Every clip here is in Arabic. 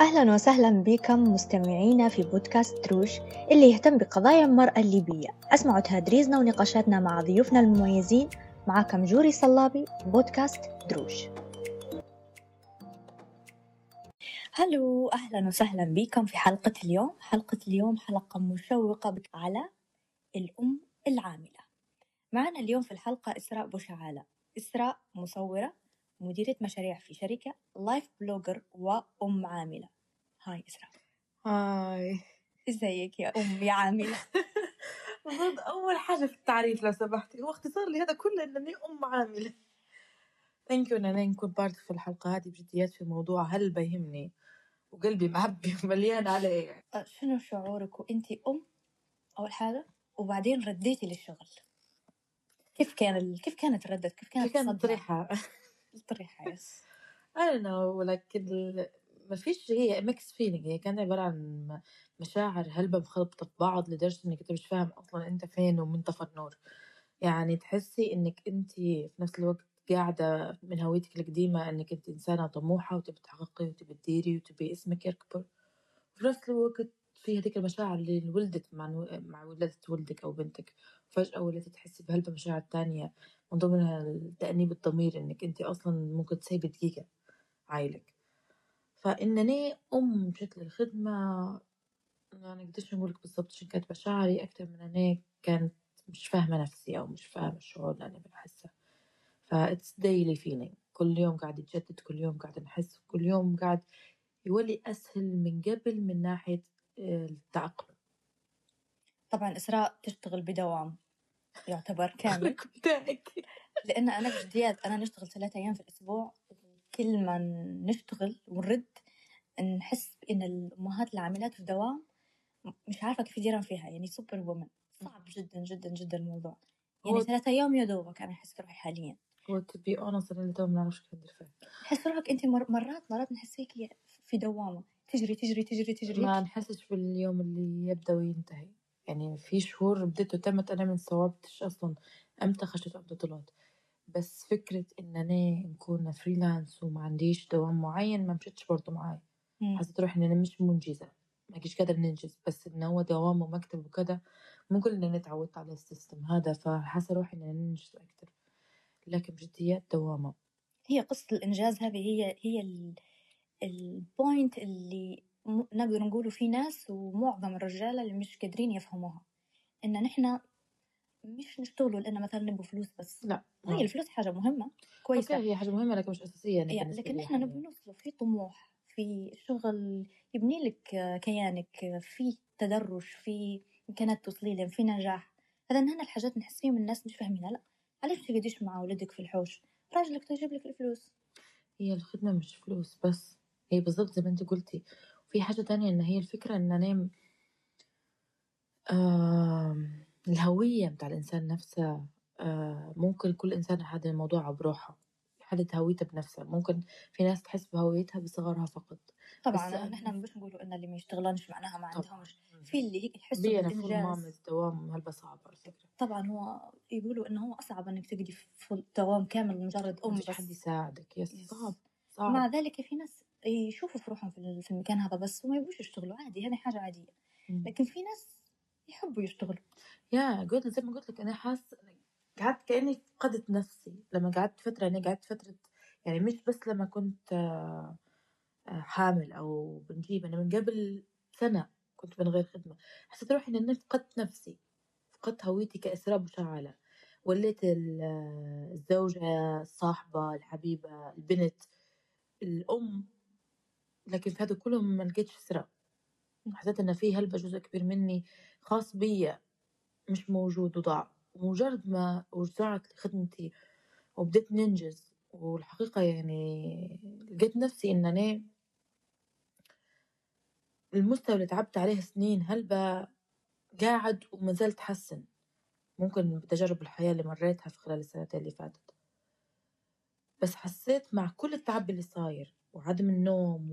أهلا وسهلا بكم مستمعينا في بودكاست دروش اللي يهتم بقضايا المرأة الليبية. أسمعوا تهدريزنا ونقاشاتنا مع ضيوفنا المميزين معكم جوري صلابي بودكاست دروش هلو أهلا وسهلا بكم في حلقة اليوم. حلقة اليوم حلقة مشوقة على الأم العاملة. معنا اليوم في الحلقة إسراء بوشعالة. إسراء مصورة مديرة مشاريع في شركة Life Blogger وأم عاملة. هاي إسراء. Hi. إزيك يا أم عاملة؟ المفروض أول حاجة في التعريف لو سمحتي هو اختصار لهذا كله إنني أم عاملة. thank you إنني نكون part في الحلقة هذه بجديات في موضوع هل بيهمني؟ وقلبي معبي ومليان عليه. أه، شنو شعورك وأنتي أم؟ أول حاجة. وبعدين رديتي للشغل. كيف كان ال... كيف كانت ردت كيف كانت كيف كانت الصدمة؟ طريحة الطريحة يس don't know لكن ما فيش هي ميكس فيلينج هي كانت عبارة عن مشاعر هلبة مخلطة في بعض لدرجة إنك أنت مش فاهم أصلا أنت فين ومن طفى النور يعني تحسي إنك أنت في نفس الوقت قاعدة من هويتك القديمة إنك أنت إنسانة طموحة وتبي تحققي وتبي تديري وتبي اسمك يكبر. وفي نفس الوقت في هذيك المشاعر اللي ولدت مع نو- مع ولادة ولدك أو بنتك. فجأة ولدت تحسي بهلبة مشاعر تانية. من ضمنها تأنيب الضمير إنك انت أصلا ممكن تسيبي دقيقة عايلك. فإنني أم بشكل الخدمة ما نقدرش نقولك بالضبط شو كانت مشاعري أكتر من أني كانت مش فاهمة نفسي أو مش فاهمة الشعور اللي أنا بحسه فا it's daily feeling. كل يوم قاعد يتجدد كل يوم قاعد نحس كل يوم قاعد يولي أسهل من قبل من ناحية آه، التأقلم طبعا إسراء تشتغل بدوام. يعتبر كامل. كنت لأن أنا بجديات أنا نشتغل ثلاثة أيام في الأسبوع. كل ما نشتغل ونرد نحس بإن الأمهات العاملات في دوام مش عارفة كيف يديرن فيها. يعني superwoman صعب جدا جدا جدا الموضوع. يعني ثلاثة أيام يا دوبك أنا أحس روحي حاليا. هو be honest أنا اللي تو ما نعرفش كيف ندير فيه تحس روحك مر... مرات مرات نحس هيك في دوامة. تجري تجري تجري تجري. ما نحسش باليوم اللي يبدأ وينتهي. يعني في شهور بديت وتمت أنا من صوابتش أصلا. أمتى خشيت طلعت بس فكرة إن أنا نكون freelance وما عنديش دوام معين ما مشيتش برضه معاي مم. حسيت روحي إن أنا مش منجزة. ما كيش قادر ننجز. بس إن هو دوام ومكتب وكذا ممكن إن أنا تعودت على ال system هذا فحاسة روحي إن أنا ننجز أكتر. لكن بجديات دوامة. هي قصة الإنجاز هذه هي هي ال... ال point اللي. نقدر نقوله في ناس ومعظم الرجالة اللي مش قادرين يفهموها. إن نحنا مش نشتغلوا لأن مثلا نبغى فلوس بس. لا هي الفلوس حاجة مهمة كويسة. okay هي حاجة مهمة لكن مش أساسية يعني لكن حالياً. نبغى نوصل في طموح في شغل يبني لك كيانك في تدرج في إمكانات توصلي لهم في نجاح. هذا هنا الحاجات نحس فيهم الناس مش فاهمينها. لا علاش ما تقعديش مع ولدك في الحوش؟ راجلك تجيب لك الفلوس. هي الخدمة مش فلوس بس. هي بالضبط زي ما أنت قلتي. وفي حاجة تانية إن هي الفكرة إن أنا آم، الهوية متاع الإنسان نفسها آه، ممكن كل إنسان يحدد الموضوع بروحه يحدد هويته بنفسه. ممكن في ناس تحس بهويتها بصغرها فقط. طبعا بس- نحن مش نقولوا إن اللي ما يشتغلانش معناها ما. عندهمش. في اللي هيك يحسوا بالإنجاز. مامز دوام هلبة صعب على فكرة. طبعا هو يقولوا إنه هو أصعب إنك تقعدي في دوام كامل مجرد أم بس حد يساعدك. يس يس. صعب مع صعب. ذلك في ناس يشوفوا في روحهم في المكان هذا بس وما يبغوش يشتغلوا عادي هذه حاجة عادية. مم. لكن في ناس يحبوا يشتغلوا. يا قلت زي ما قلت لك أنا حاسه قعدت كأني فقدت نفسي. لما قعدت فترة أنا قعدت فترة يعني مش بس لما كنت آه، حامل أو بنجيب أنا من قبل سنة كنت من غير خدمة. حسيت روحي ان أنا فقدت نفسي فقدت هويتي كاسراء مشعلة. وليت ال- الزوجة الصاحبة الحبيبة البنت الأم لكن في هذا كله ما لقيتش اسراء حسيت إن في هلبة جزء كبير مني خاص بيا مش موجود وضاع. ومجرد ما رجعت لخدمتي وبديت ننجز والحقيقة يعني لقيت نفسي إن أنا المستوى اللي تعبت عليه سنين هلبة قاعد وما زال تحسن. ممكن بتجارب الحياة اللي مريتها في خلال السنتين اللي فاتت. بس حسيت مع كل التعب اللي صاير وعدم النوم.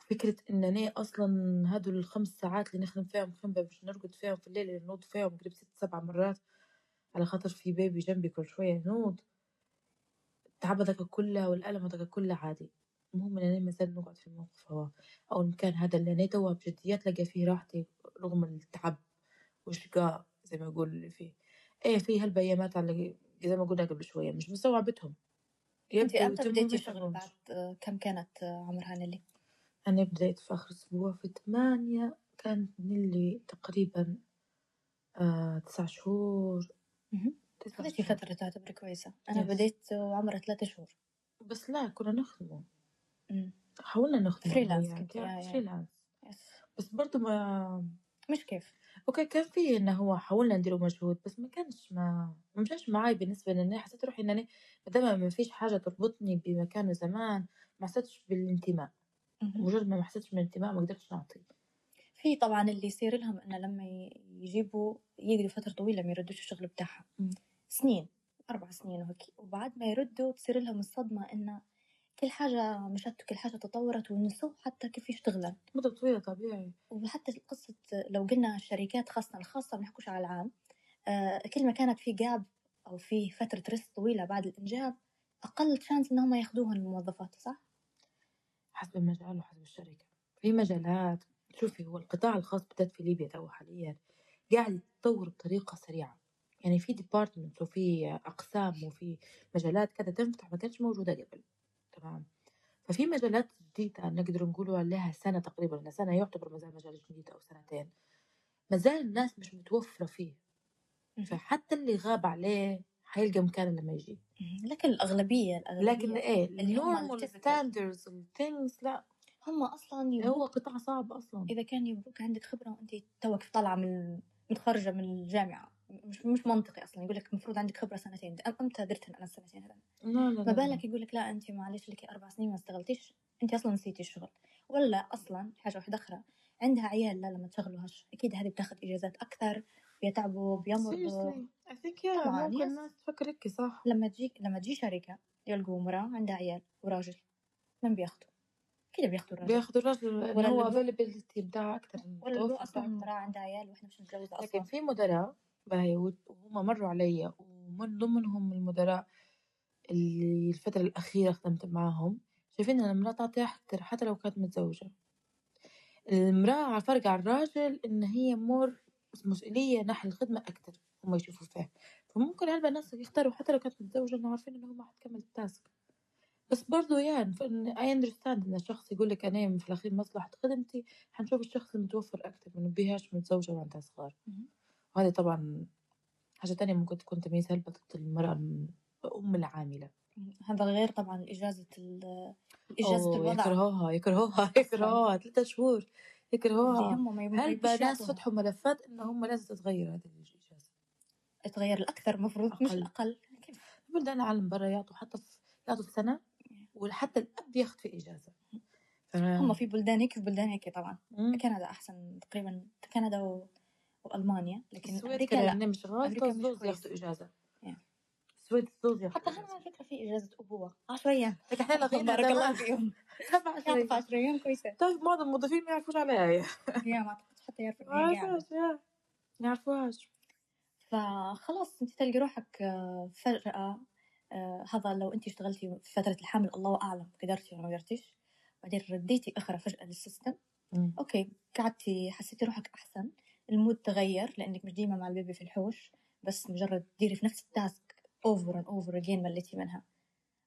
وفكرة إن أنا أصلا هدول الخمس ساعات اللي نخدم فيهم خدمة مش نرقد فيهم في الليل اللي نوض فيهم قريب ست سبع مرات على خاطر في بيبي جنبي كل شوية نوض التعب هذاك كله والألم هذاك كله عادي المهم إن أنا مثلًا نقعد في الموقف هوا أو المكان هذا اللي أنا توا بجديات لقى فيه راحتي رغم التعب والشقاء زي ما يقولوا اللي فيه، إيه في هالبيامات على زي ما قلنا قبل شوية مش مستوعبتهم. أنتِ يبدوا إمتى يتموا بديتِ ما شغل. بعد كم كانت عمرها نيلي؟ أنا بديت في آخر أسبوع في 8 كانت نيلي تقريبًا آآ 9 شهور. اهم. 9 خديتِ شهور. فترة تعتبر كويسة، أنا Yes. بديت وعمرها 3 شهور. بس لا كنا نخدمه. إمم. حاولنا نخدمه freelance يعني آه، Yes. بس برضه ما مش كيف. أوكي كان في إنه هو حاولنا نديروا مجهود بس ما كانش ما ما مشاش معاي بالنسبة لإني حسيت روحي إن أنا ما فيش حاجة تربطني بمكان وزمان ما حسيتش بالانتماء،. مجرد ما ما حسيتش بالانتماء ما قدرتش نعطي. في طبعًا اللي يصير لهم إنه لما يجيبوا يقعدوا فترة طويلة ما يردوش الشغل بتاعهم،. سنين 4 سنين وهيك، وبعد ما يردوا تصير لهم الصدمة إنه كل حاجة مشت وكل حاجة تطورت ونسوا حتى كيف يشتغلن. مدة طويلة طبيعي. وحتى قصة لو قلنا الشركات خاصة الخاصة ما نحكوش على العام، آآ كل ما كانت في gap أو في فترة rest طويلة بعد الإنجاب أقل chance إن هم ياخدوهن الموظفات صح؟ حسب المجال وحسب الشركة. في مجالات شوفي هو القطاع الخاص بالذات في ليبيا توا حاليًا قاعد يتطور بطريقة سريعة، يعني في departments وفي أقسام وفي مجالات كذا تنفتح ما كانتش موجودة قبل، تمام؟ ففي مجالات جديدة نقدر نقولوا عليها سنة تقريبًا إنه سنة يعتبر ما زال مجال جديد أو سنتين، ما زال الناس مش متوفرة فيه،. فحتى اللي غاب عليه حيلقى مكان لما يجي. لكن الأغلبية الأغلبية لكن إيه الtypical standards الthings لأ هم أصلًا هو يبوك قطاع صعب أصلًا. إذا كان يبوك عندك خبرة وأنتِ توك طالعة من متخرجة من الجامعة مش مش منطقي أصلًا يقول لك المفروض عندك خبرة سنتين، أ إمتى درتن أنا السنتين هذن؟ لا لا ما. بالك يقول لك لا أنتِ معلش لِك 4 سنين ما اشتغلتيش، أنتِ أصلًا نسيتي الشغل، والّا أصلًا حاجة واحدة أخرى عندها عيال لا ما تشغلوهاش أكيد هذه بتاخد إجازات أكثر، بيتعبوا بيمرضوا. I think yeah طبعًا ممكن. الناس تفكر هيك صح. لما تجيك لما تجي شركة يلقوا امرأة عندها عيال وراجل من بياخدوا؟ أكيد بياخدوا الراجل. بياخدوا الرجل إنه ولا هو availability بتاعه أكتر ولا بتاعه أكتر. امرأة عندها عيال وإحنا مش متجوزة لكن أصلًا. في مدراء باهي وهم مروا علي ومن ضمنهم المدراء اللي الفترة الأخيرة خدمت معاهم شايفين إن المرأة تعطي أكتر حتى لو كانت متزوجة. المرأة على فرق عن الراجل إن هي مور مسؤولية ناحية الخدمة أكتر هم يشوفوا فيها، فممكن الناس يختاروا حتى لو كانت متزوجة إنه عارفين إن هم حتكمل ال task. بس برضه يعني I understand إن الشخص يقول لك أنا في الأخير مصلحة خدمتي حنشوف الشخص المتوفر أكتر ما نبيهاش متزوجة وعندها صغار. وهذا طبعًا حاجة تانية ممكن تكون تمييز هلبا ضد المرأة الم الأم العاملة. هذا غير طبعًا إجازة ال إجازة الوضع. يكرهوها يكرهوها. يكرهوها 3 شهور يكرهوها. يبوش ناس. فتحوا ملفات إن هم لازم تتغير هذه الإجازة. تغير الأكثر المفروض مش أقل. الأقل. كيف؟ بلدان العالم برا يعطوا حتى في يعطوا في سنة وحتى الأب ياخد في إجازة. هم في بلدان هيك وفي بلدان هيك طبعًا. إمم. كندا أحسن تقريبًا كندا و وألمانيا لكن السويد. إني مش مش الزوز إجازة. Yeah. السويد الزوز حتى ياخدوا هنا. على فكرة في إجازة أبوة 10 أيام. لكن إحنا لغينا بارك الله فيهم. 7 يعطوا في أيام. 10 أيام كويسة. تعرف معظم الموظفين ما يعرفوش عليها هي. يا ما أعتقدش حتى يعرفوا ما. يعرفوهاش ما يعرفوهاش. فخلاص أنتِ تلقي روحك فجأة آآ هذا لو أنتِ اشتغلتِ في فترة الحمل الله أعلم قدرتِ والّا ما قدرتيش، بعدين رديتِ أخرى فجأة لل system، إمم. okay قعدتِ حسيتِ روحك أحسن، ال mood تغير لإنِك مش ديما مع ال baby في الحوش، بس مجرد تديري في نفس ال task over and over again مليتِ منها.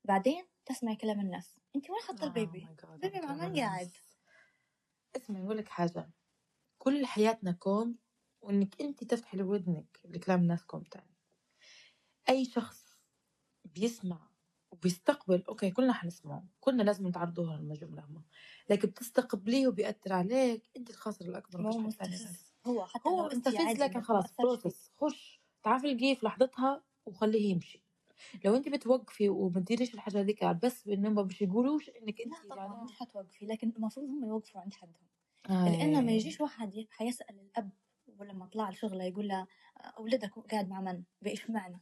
بعدين تسمعي كلام الناس، أنتِ وين حاطة ال baby؟ Oh God ال baby مع من. قاعد؟ اسمعي أقول لك حاجة، كل حياتنا كوم وإنِك أنتِ تفتحي ودنِك لكلام الناس كوم تاني. أي شخص بيسمع وبيستقبل okay كلنا حنسمعه، كلنا لازم نتعرضوا هم، لكن بتستقبليه وبيأثر عليك أنتِ الخاسر الأكبر ما مفيش هو حتى هو مستفز لكن خلاص process خش تعرفي القيه في لحظتها وخليه يمشي. لو أنتِ بتوقفي وما تديريش الحاجة هذيك بس بإنهم ما باش يقولوش إنِك لا أنتِ طبعًا يعني مش حتوقفي لكن المفروض هم يوقفوا عند حدهم. آه لأن ما يجيش واحد ي حيسأل الأب ولما طلع لشغله يقول له أولادك قاعد مع من؟ بإيش معنى؟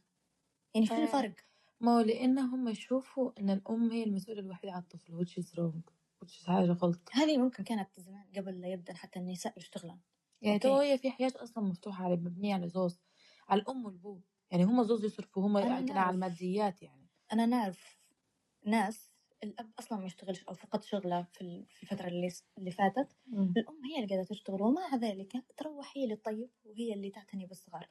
يعني شنو آه. الفرق؟ ما هو لإن هم يشوفوا إن الأم هي المسؤولة الوحيدة عن الطفل which is wrong which is حاجة غلط. هذه ممكن كانت زمان قبل لا يبدأ حتى النساء يشتغلن. يعني. تو هي في حياة أصلًا مفتوحة على مبنية على زوز، على الأم والبو، يعني هم زوز يصرفوا هم كده على نعرف. الماديات يعني. أنا نعرف ناس الأب أصلا ما يشتغلش أو فقد شغله في ال- في الفترة اللي اللي فاتت. مم. الأم هي اللي قاعدة تشتغل ومع ذلك تروح هي اللي تطيب وهي اللي تعتني بالصغار.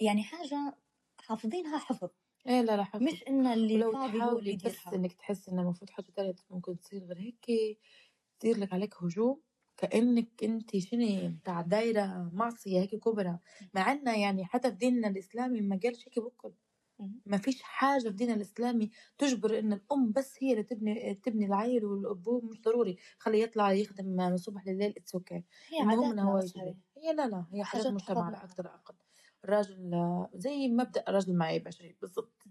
يعني حاجة حافظينها حفظ. إيه لا لا حفظ. مش إن اللي ولو فاضي هو اللي تحاولي بس يديرها. إنك تحسي إن المفروض حاجة تانية ممكن تصير غير هيك تصير لك عليك هجوم. كأنك أنت شنو بتاع دايرة معصية هيك كبرى. مع إنه يعني حتى في ديننا الإسلامي ما قالش هيك بكل. ما فيش حاجة في ديننا الإسلامي تجبر إن الأم بس هي اللي تبني تبني العيل والأبوه مش ضروري. خليه يطلع يخدم من الصبح لليل اتس أوكي هي المهم هو هي لا لا هي حاجات حاجات مجتمع على حفظنا أكثر أقل. الراجل زي مبدأ الراجل معي بشري بالضبط.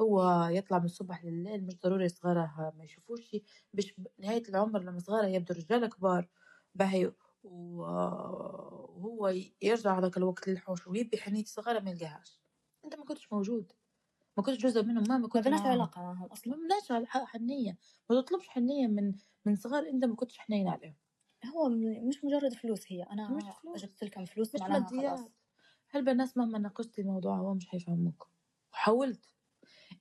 هو يطلع من الصبح لليل مش ضروري صغاره ما يشوفوش باش نهاية العمر لما صغاره يبدو رجال كبار. باهي وهو يرجع هذاك الوقت للحوش ويبي حنية صغاره ما يلقاهاش. أنت ما كنتش موجود. ما كنتش جزء منهم ما ما ما كنت بناش معاهم. علاقة معهم ما بناش حنية. ما تطلبش حنية من من صغار أنت ما كنتش حنين عليهم. هو مش مجرد فلوس هي. أنا مش فلوس. جبت لكم فلوس مش ماديات. الناس مهما ناقشتي الموضوع هو مش هيفهموك وحاولت.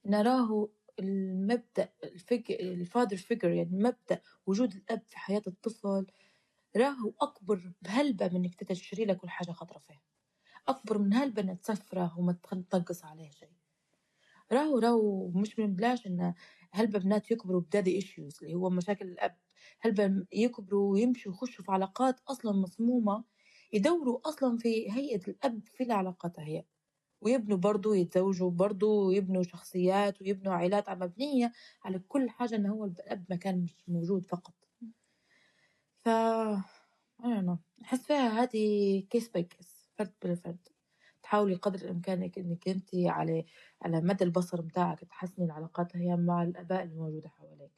نراه المبدأ الفكر الفادر فيجر يعني مبدأ وجود الأب في حياة الطفل. راه أكبر بهلبة من إنك تشتري له كل حاجة خطرة فيه أكبر من هلبة إنك تسفرة وما تنقص عليه شيء. راهو راهو مش من بلاش إن هلبة بنات يكبروا بدادي ايشوز اللي هو مشاكل الأب. هلبة يكبروا ويمشوا يخشوا في علاقات أصلا مصمومة يدوروا أصلا في هيئة الأب في العلاقات هي. ويبنوا برضو يتزوجوا برضو ويبنوا شخصيات ويبنوا عائلات مبنية على كل حاجة إن هو الأب ما كان مش موجود فقط. ف أحس فيها هذه case by case فرد بالفرد تحاولي قدر الإمكان إنك أنت على على مدى البصر بتاعك تحسني العلاقات هي مع الآباء الموجودة حواليك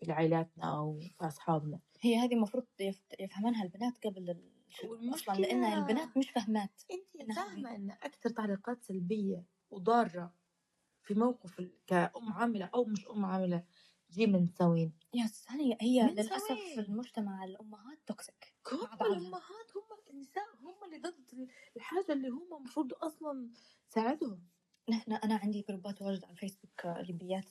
في عائلاتنا أو في أصحابنا. هي هذه المفروض يف- يفهمانها البنات قبل لأن والمشكلة البنات مش فاهمات أنت إنها فاهمة إن أكثر تعليقات سلبية وضارة في موقف كأم عاملة أو مش أم عاملة جي من سوين يس هي هي من للأسف سوين المجتمع الأمهات توكسيك بعضها الأمهات هم النساء هم اللي ضد الحاجة اللي هم المفروض أصلا تساعدهم. نحن أنا عندي جروبات واجد على الفيسبوك آه، ليبيات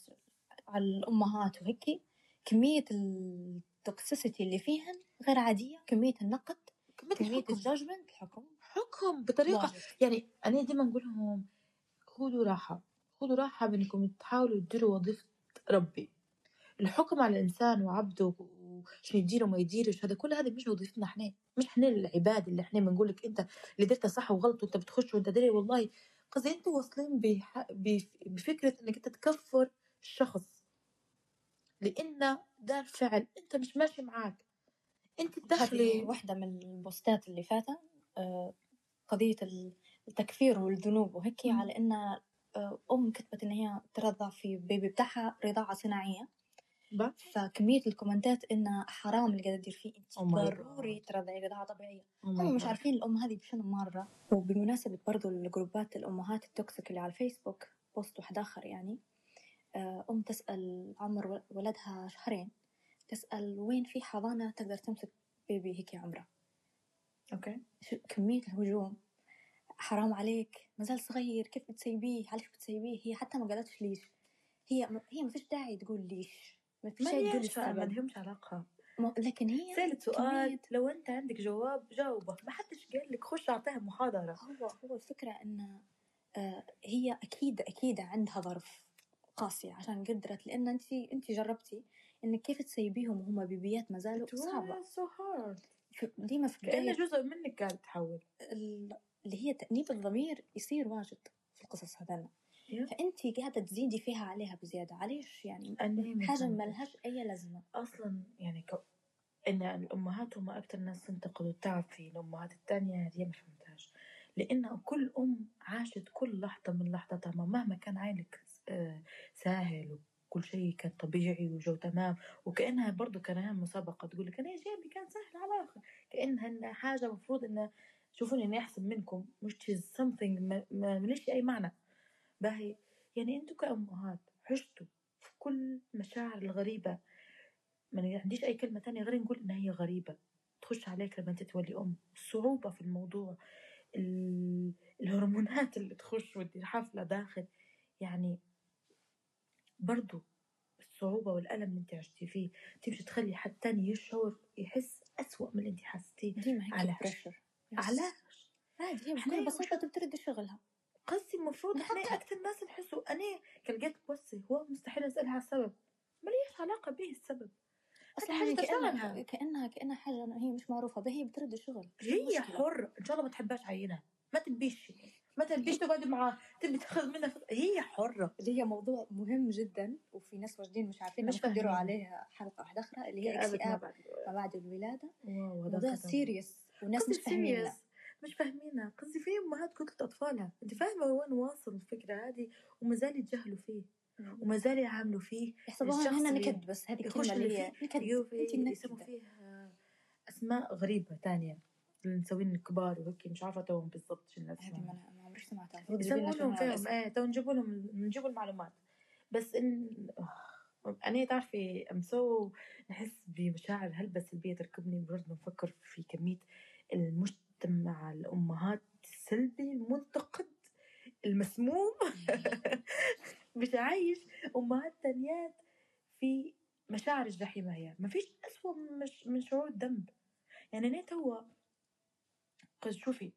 على الأمهات وهيك كمية التوكسيسيتي اللي فيهن غير عادية كمية النقد كمية كمية الجاجمنت الحكم. حكم بطريقة واجد. يعني أنا ديما نقول لهم خذوا راحة خذوا راحة بإنكم تحاولوا تديروا وظيفة ربي. الحكم على الإنسان وعبده وشو يدير وما يديرش هذا كل هذا مش وظيفتنا إحنا مش إحنا العباد اللي إحنا بنقول لك أنت اللي درته صح وغلط وأنت بتخش وأنت دري والله قصدي أنتوا واصلين بح... بف... بفكرة إنك أنت تكفر الشخص لأن ده فعل أنت مش ماشي معاك أنت تدخلي واحدة من البوستات اللي فاتت آه، قضية التكفير والذنوب وهيك. على إن آه، أم كتبت إن هي ترضع في بيبي بتاعها رضاعة صناعية با فكمية الكومنتات إنه حرام اللي قاعدة تدير فيه أنت Oh ضروري. ترضعي رضاعة طبيعية. Oh هم مش. عارفين الأم هذه بشنو مرة وبمناسبة برضو الجروبات الأمهات التوكسيك اللي على الفيسبوك post واحد آخر يعني آه، أم تسأل عمر ول- ولدها شهرين تسأل وين في حضانة تقدر تمسك baby هيك عمرة. okay. شو كمية الهجوم. حرام عليك مازال صغير كيف بتسيبيه؟ علاش بتسيبيه؟ هي حتى ما قالتش ليش. هي هي ما فيش داعي تقول ليش. ما فيش ما تقول لهمش علاقة. ما- لكن هي سألت سؤال كمية لو أنت عندك جواب جاوبه. ما حدش قال لك خش أعطيها محاضرة. هو هو الفكرة إن آه، هي أكيد أكيد عندها ظرف قاسية عشان قدرت لأن أنت أنت جربتي إنك كيف تسيبيهم وهم بيبيات ما زالوا صعبة. so ديما في بداية جزء منك قاعد تحول ال- اللي هي تأنيب الضمير يصير واجد في القصص هذانا Yeah. فأنت قاعدة تزيدي فيها عليها بزيادة. عليش يعني؟ أنا ما لهاش أي لازمة. أصلا يعني ك... إن الأمهات هم أكتر ناس تنتقد وتعب في الأمهات التانية هذه ما فهمتهاش لأن كل أم عاشت كل لحظة من لحظتها. مهما كان عيلك آه، سهل وكل شيء كان طبيعي وجو تمام. وكأنها برضو كان هي مسابقة. تقول لك أنا جيبي كان سهل على الآخر كأنها إنها حاجة مفروض إنه شوفوني إني أحسن منكم. مش something ما ما- مليش أي معنى. باهي يعني أنتوا كأمهات عشتوا في كل مشاعر الغريبة. ما عنديش أي كلمة تانية غير نقول إنها هي غريبة. تخش عليك لما أنت تولي أم. الصعوبة في الموضوع. ال- الهرمونات اللي تخش وتدير حفلة داخل. يعني برضو الصعوبة والألم اللي انت عشتي فيه. تمشي تخلي حد تاني يشعر يحس أسوأ من اللي انت حسيتيه ديما هيك علاش؟ علاش؟ عادي هي بكل بساطة تبترد شغلها قصدي المفروض إحنا أكثر ناس نحسوا أنا كان لقيت بوسي هو مستحيل أسألها على السبب. ماليش علاقة به السبب. أصلا حاجة هي كأنها تشتغلها. كأنها كأنها حاجة هي مش معروفة به هي بترد الشغل هي؟ حرة. إن شاء الله ما تحبهاش عينها ما تبيش. ما تبيش تقعد معاه. تبي تاخذ منها خ- هي حرة. اللي هي موضوع مهم جدا وفي ناس واجدين مش عارفين مش مش يديروا فاهمين. عليه حلقة واحدة أخرى اللي هي ما اكتئاب ما بعد هذا موضوع. سيريس وناس مش فاهمين. serious. مش فاهمينها. قصدي في أمهات قتلت أطفالها. أنت فاهمة وين واصل الفكرة هذه وما زال يتجاهلوا فيه. وما زال يعاملوا فيه. يحسبوها هنا نكد بس هذه يخش الكلمة اللي هي نكد. انت يسموا منكدة فيه أسماء غريبة تانية. اللي مسوين الكبار وهيك مش عارفة توهم بالضبط شو الناس هذه ما أنا ما عمري سمعتها. المفروض يسموا لهم فيهم. إيه تو نجيبوا لهم نجيبوا المعلومات. بس ان أنا تعرفي ام سو نحس بمشاعر هلبة سلبيه تركبني مجرد ما نفكر في كمية المجتمع الأمهات السلبي المنتقد المسموم. عايش. أمهات تانيات في مشاعر الجحيم هي. ما فيش اسوء من, شعور الذنب. يعني أنا توا قد شوفي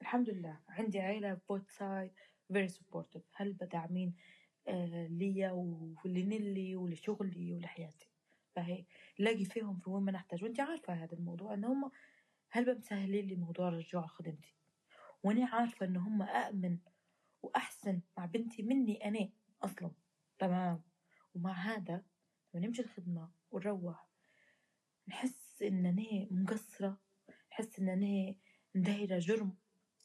الحمد لله عندي عيلة بوت سايد فيري سبورتيف هل بدعمين آه ليا ولنلي ولشغلي ولحياتي فهي لاقي فيهم في وين ما نحتاج. وانت عارفة هذا الموضوع إن هم هل مسهلين لي موضوع رجوع خدمتي؟ وأنا عارفة إن هم أأمن وأحسن مع بنتي مني أنا أصلا. تمام. ومع هذا لما نمشي الخدمة ونروح نحس إن أنا مقصرة نحس إن أنا مدايرة جرم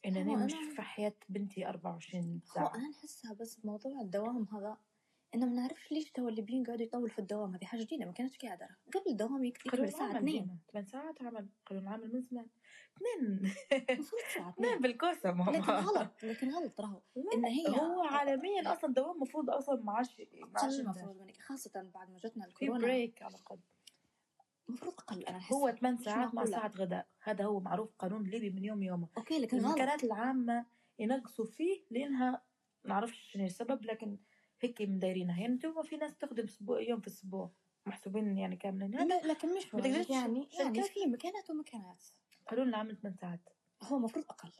إن أنا مش في حياة بنتي 24 هو ساعة. أنا نحسها بس موضوع الدوام هذا إنه ما نعرفش ليش تو الليبيين قاعدوا يطولوا في الدوام هذه حاجة جديدة ما كانتش قاعدة. قبل الدوام يك- يكمل قانون الساعة العمل 2 ديما 8 ساعات عمل قانون العمل من زمان اثنين. المفروض 2 اثنين بالكوسة لكن ماما غلط لكن غلط راهو إن هي هو عالميا أصلا دوام المفروض أصلا ما عادش. المفروض منك خاصة بعد ما جتنا في الكورونا. بريك على الأقل. المفروض أنا أحس. هو 8 مش ساعات مع. ساعة غداء. هذا هو معروف قانون ليبي من يوم يومه. أوكي لكن غلط. المكانات العامة ينقصوا فيه لأنها نعرفش شنو السبب لكن هيك مدايرينها. يعني أنتم في ناس تخدم أسبوع يوم في الأسبوع محسوبين يعني كاملين. لا لكن مش ما واجد تقدرش يعني يعني في مكانات ومكانات. قانون العمل 8 ساعات. هو المفروض أقل.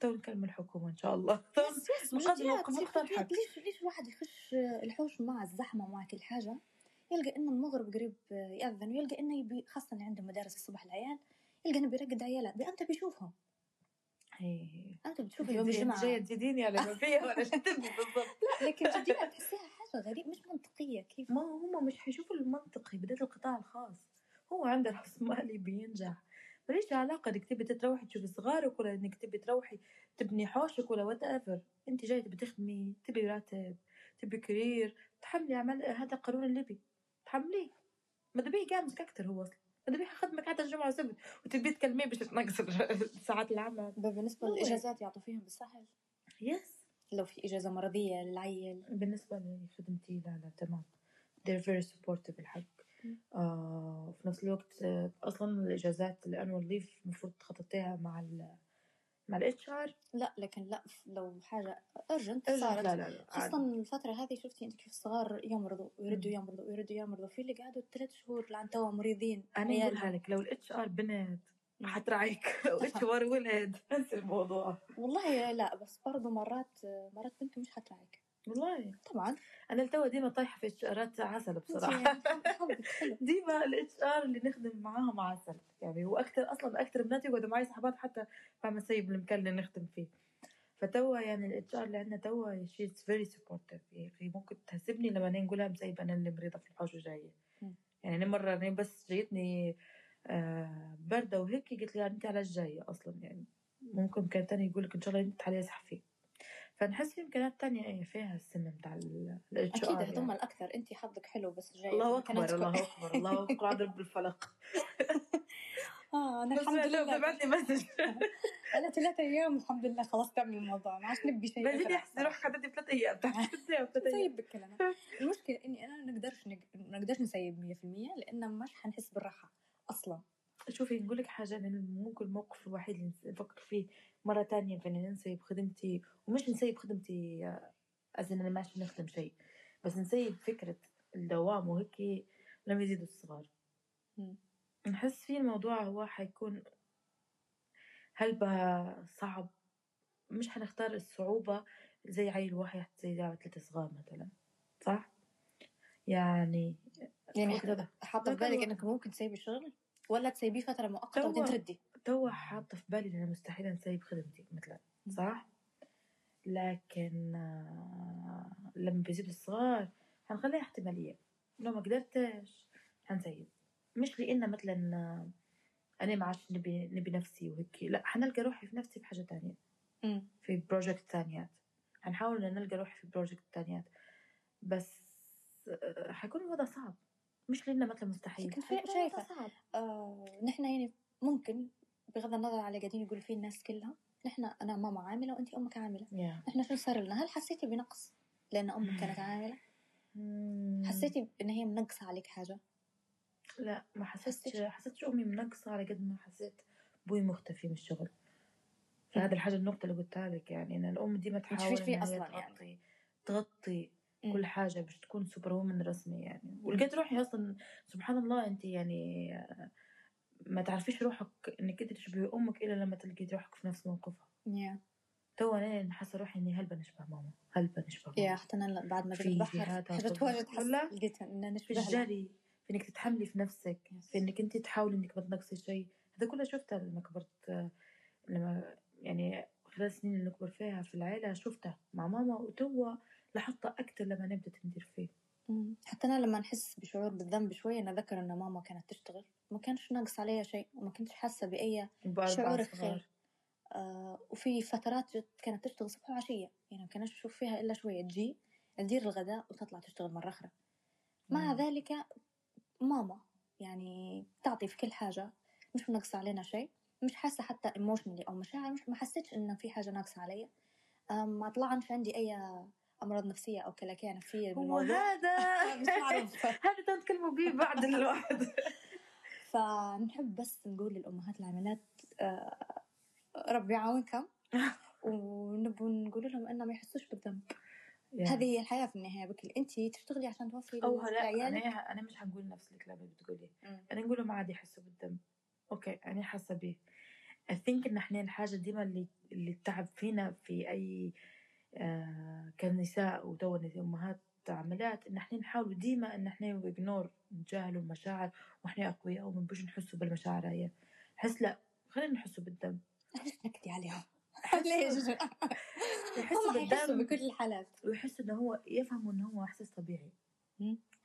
تو نكلم الحكومة إن شاء الله. تو yes yes. ليش ليش الواحد يخش الحوش مع الزحمة ومع كل حاجة؟ يلقى إن المغرب قريب يأذن ويلقى إنه يبي خاصة اللي عنده مدارس الصبح العيال يلقى إنه بيرقد عياله. أنت بيشوفهم. إيه. أنت بتشوف يوم الجمعة جاية تزيديني على ما فيها ولا تبي بالضبط؟ لا لكن جديا تحسيها حاجة غريب مش منطقية كيف؟ ما هم مش حيشوفوا المنطقي بداية القطاع الخاص. هو عنده رأس مالي بينجح. ماليش علاقة إنك تبي تروحي تشوفي صغارك ولا إنك تبي تروحي تبني حوشك ولا whatever انت جاي تبي تخدمي تبي راتب تبي career تحملي عمل هذا قانون الليبي تحمليه. ما تبيه يقامك أكثر هو أصلا؟ ما تبيه يخدمك حتى الجمعة والسبت وتبي تكلميه باش تنقص ساعات العمل. بالنسبة هو- للإجازات يعطوا فيهم بالسهل. yes لو في إجازة مرضية للعيل. بالنسبة لخدمتي لا لا تمام. They're very supportive الحق. آه في نفس الوقت آه أصلا الإجازات ال annual leave المفروض تخططيها مع ال مع ال HR لا لكن لا لو حاجة urgent لا صارت. لا لا خاصة الفترة هذه شفتي أنت كيف الصغار يمرضوا ويردوا يمرضوا ويردوا يمرضوا في اللي قعدوا ثلاث شهور لعن توا مريضين عيالهم. أقولها لك لو ال HR بنت مم. حتراعيك. لو HR ولد انسى الموضوع. والله لا بس برضو مرات مرات بنته مش حتراعيك. والله. طبعا. أنا لتوا ديما طايحة في HR ات عسل حظك حلو ديما ال HR اللي نخدم معاهم عسل يعني هو أكثر أصلا أكثر بناتي يقعدوا معي صحبات حتى مع مسيب المكان اللي نخدم فيه. فتوا يعني ال HR اللي عندنا توا she very supportive يعني ممكن تهزبني لما أنا نقولها مسيب أنا اللي مريضة في الحوش وجاية. يعني أنا مرة أنا بس جايتني آه برده وهيك قلت لها أنت علاش جاية أصلا؟ يعني ممكن كان تاني يقول لك إن شاء الله انت عليها صحفي. فنحس في إمكانيات تانية إيه فيها السم بتاع الإتش أكيد هذوما الأكثر انت حظك حلو بس جاي الله أكبر الله أكبر الله أكبر اضرب بالفلق آه أنا الحمد لله تبعت لي مسج. أنا ثلاثة أيام الحمد لله خلاص تعمل الموضوع ما عادش نبي شيء بعدين أكثر يحسن روح خدتي ثلاث أيام نسيب بالكلام. المشكلة إني أنا ما نقدرش نق... ما نقدرش نسيب 100% لأن مش حنحس بالراحة أصلا. شوفي نقول لك حاجة أنا ممكن الموقف الوحيد اللي نفكر فيه مرة تانية في إني نسيب خدمتي ومش نسيب خدمتي آه، أزن أنا ماشي نخدم شيء بس نسيب فكرة الدوام وهيك لما يزيدوا الصغار. نحس فيه الموضوع هو حيكون هلبة صعب مش حنختار الصعوبة زي عيل واحد زي ثلاثة صغار مثلا صح؟ يعني يعني حاطة في بالك إنك ممكن تسيبي الشغل ولا تسيبيه فترة مؤقتة وبعدين تردي توا حاطة في بالي أنا مستحيل نسيب خدمتي مثلا صح؟ لكن آه، لما بيزيدوا الصغار حنخليها احتمالية. لو ما قدرتش حنسيب مش لأن مثلا آه، أنا ما عادش نبي نبي نفسي وهيك. لا حنلقى روحي في نفسي في حاجة تانية. في project تانيات. حنحاول نلقى روحي في project تانيات. بس آه، حيكون الوضع صعب. مش لأنه مثلا مستحيل. صعب آه نحن يعني ممكن بغض النظر على قاعدين يقول فيه الناس كلها نحن أنا ماما عاملة وانت أمك عاملة yeah. نحن شو صار لنا هل حسيتي بنقص لأن أمك كانت عاملة. حسيتي إن هي منقصة عليك حاجة لا ما حسيتش حسيتش؟ أمي منقصة على قد ما حسيت أبوي مختفي من الشغل فهذا الحاجة النقطة اللي قلتها لك يعني إن الأم ديما تحاول تشوفيش فيه أصلاً يعني. تغطي. كل حاجة باش تكون superwoman رسمي يعني. ولقيت روحي أصلا سبحان الله انت يعني ما تعرفيش روحك إنك انت تشبهي أمك إلا لما تلقي روحك في نفس موقفها. yeah. تو أنا حاسة روحي إني هل بنشبه ماما هل بنشبه yeah ماما. حتى أنا بعد ما في جيت بحر جهاتها حاجات. واجد لقيت ان في نشبه لها. الجري في إنك تتحملي في نفسك Yes. في إنك انت تحاولي إنك ما تنقصي شيء. هذا كله شفته لما كبرت لما يعني خلال السنين اللي نكبر فيها في العيلة شفته مع ماما وتوا لاحظتها أكتر لما نبدأ ندير فيه. حتى أنا لما نحس بشعور بالذنب شوية أنا ذكر إن ماما كانت تشتغل ما كانش ناقص عليها شيء وما كنتش بأي بأربع شعور. الخير. آه وفي فترات كانت تشتغل صبح وعشية يعني ما كانش أشوف فيها إلا شوية تجي تدير الغداء وتطلع تشتغل مرة أخرى مع مم. ذلك ماما يعني تعطي في كل حاجة مش منقصه علينا شيء مش حاسة حتى ايموشنالي أو مشاعر مش ما حسيتش انه في حاجة ناقصة علي آم، ما طلعش عندي أي أمراض نفسية أو كلاكيع نفسية هو بالموضوع هذا هذا تنتكلموا به بعد الواحد فنحب بس نقول للأمهات العاملات آه، ربي يعاونكم. ونبوا نقول لهم إنهم ما يحسوش بالذنب. هذه هي الحياة في النهاية بكل أنت تشتغلي عشان توفري أو لا لعيالك؟ أنا أنا مش حنقول نفس الكلام اللي بتقوليه. أنا نقول لهم عادي يحسوا بالذنب. okay أنا حاسة بيه. I think إن إحنا الحاجة ديما اللي اللي تعب فينا في آه كنساء وتو أمهات عملات إن إحنا نحاول ديما إن إحنا ن ignore نتجاهلوا المشاعر وإحنا أقوياء وما نبوش نحسوا بالمشاعر هي نحس لا خلينا نحسوا بالذنب ليش نكدي عليهم؟ ليش؟ يحسوا بالذنب بكل الحالات ويحسوا إنه هو يفهموا إنه هو إحساس طبيعي.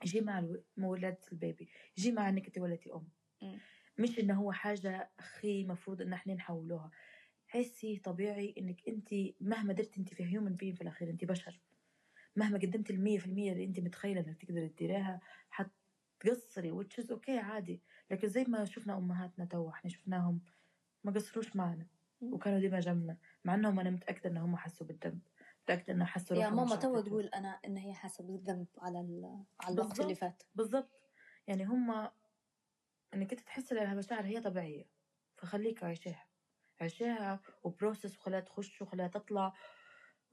يجي مع ولادة البيبي يجي مع انك انت ولدتي ام. مش إنه هو حاجة أخي مفروض إن إحنا نحولوها حسي طبيعي إنك انت مهما درت انت في هيومن بين في الأخير انت بشر مهما قدمت المية في المية اللي انت متخيلة إنك تقدر تديريها حتقصري وتشز أوكي عادي لكن زي ما شفنا أمهاتنا تو إحنا شفناهم ما قصروش معنا. وكانوا ديما جنبنا مع إنهم أنا متأكدة انهم حسوا بالذنب متأكدة إنه حسوا يا ماما تو. تقول أنا إن هي حاسه بالذنب على على الوقت. اللي فات بالضبط يعني هم إنك أنت تحس إنها مشاعر هي طبيعية فخليك عيشيها عيشيها وبروسس وخليها تخش وخليها تطلع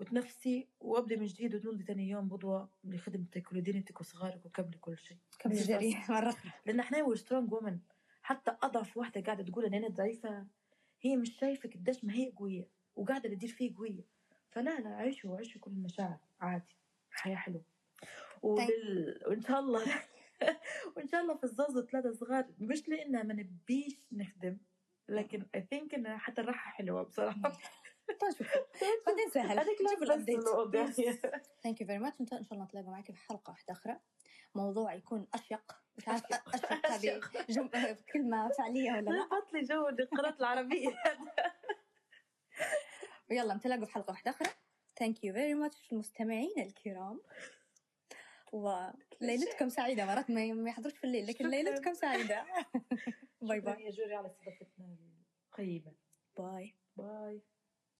وتنفسي وابدي من جديد وتولدي تاني يوم بضوة لخدمتك ولدينتك وصغارك وكملي كل شيء. كم بس. جري مره لأن إحنا we strong women حتى أضعف واحدة قاعدة تقول إن أنا ضعيفة هي مش شايفة قديش ما هي قوية وقاعدة تدير فيه قوية. فلا لا عيشوا عيشوا كل المشاعر. عادي. حياة حلوة. وبال... وإن شاء الله. وإن شاء الله في الزوز ثلاثة صغار مش لانها ما نبيش نخدم. لكن I think إنها حتى الراحة حلوة بصراحة. نشوف بعدين سهل. هذيك. ال update thank you very much إن شاء الله نتلاقى معك في حلقة واحدة أخرى. موضوع يكون أشيق. مش عارف أشيق. أشيق هذه جم... كلمة فعلية ولا لا. لا لي جو القراءة العربية. ويلا نتلاقى في حلقة واحدة أخرى. thank you very much المستمعين الكرام. وليلتكم سعيدة مرات ما يحضروش في الليل لكن. ليلتكم سعيدة. bye bye. يا جوري على استضافتنا القيمة bye. bye.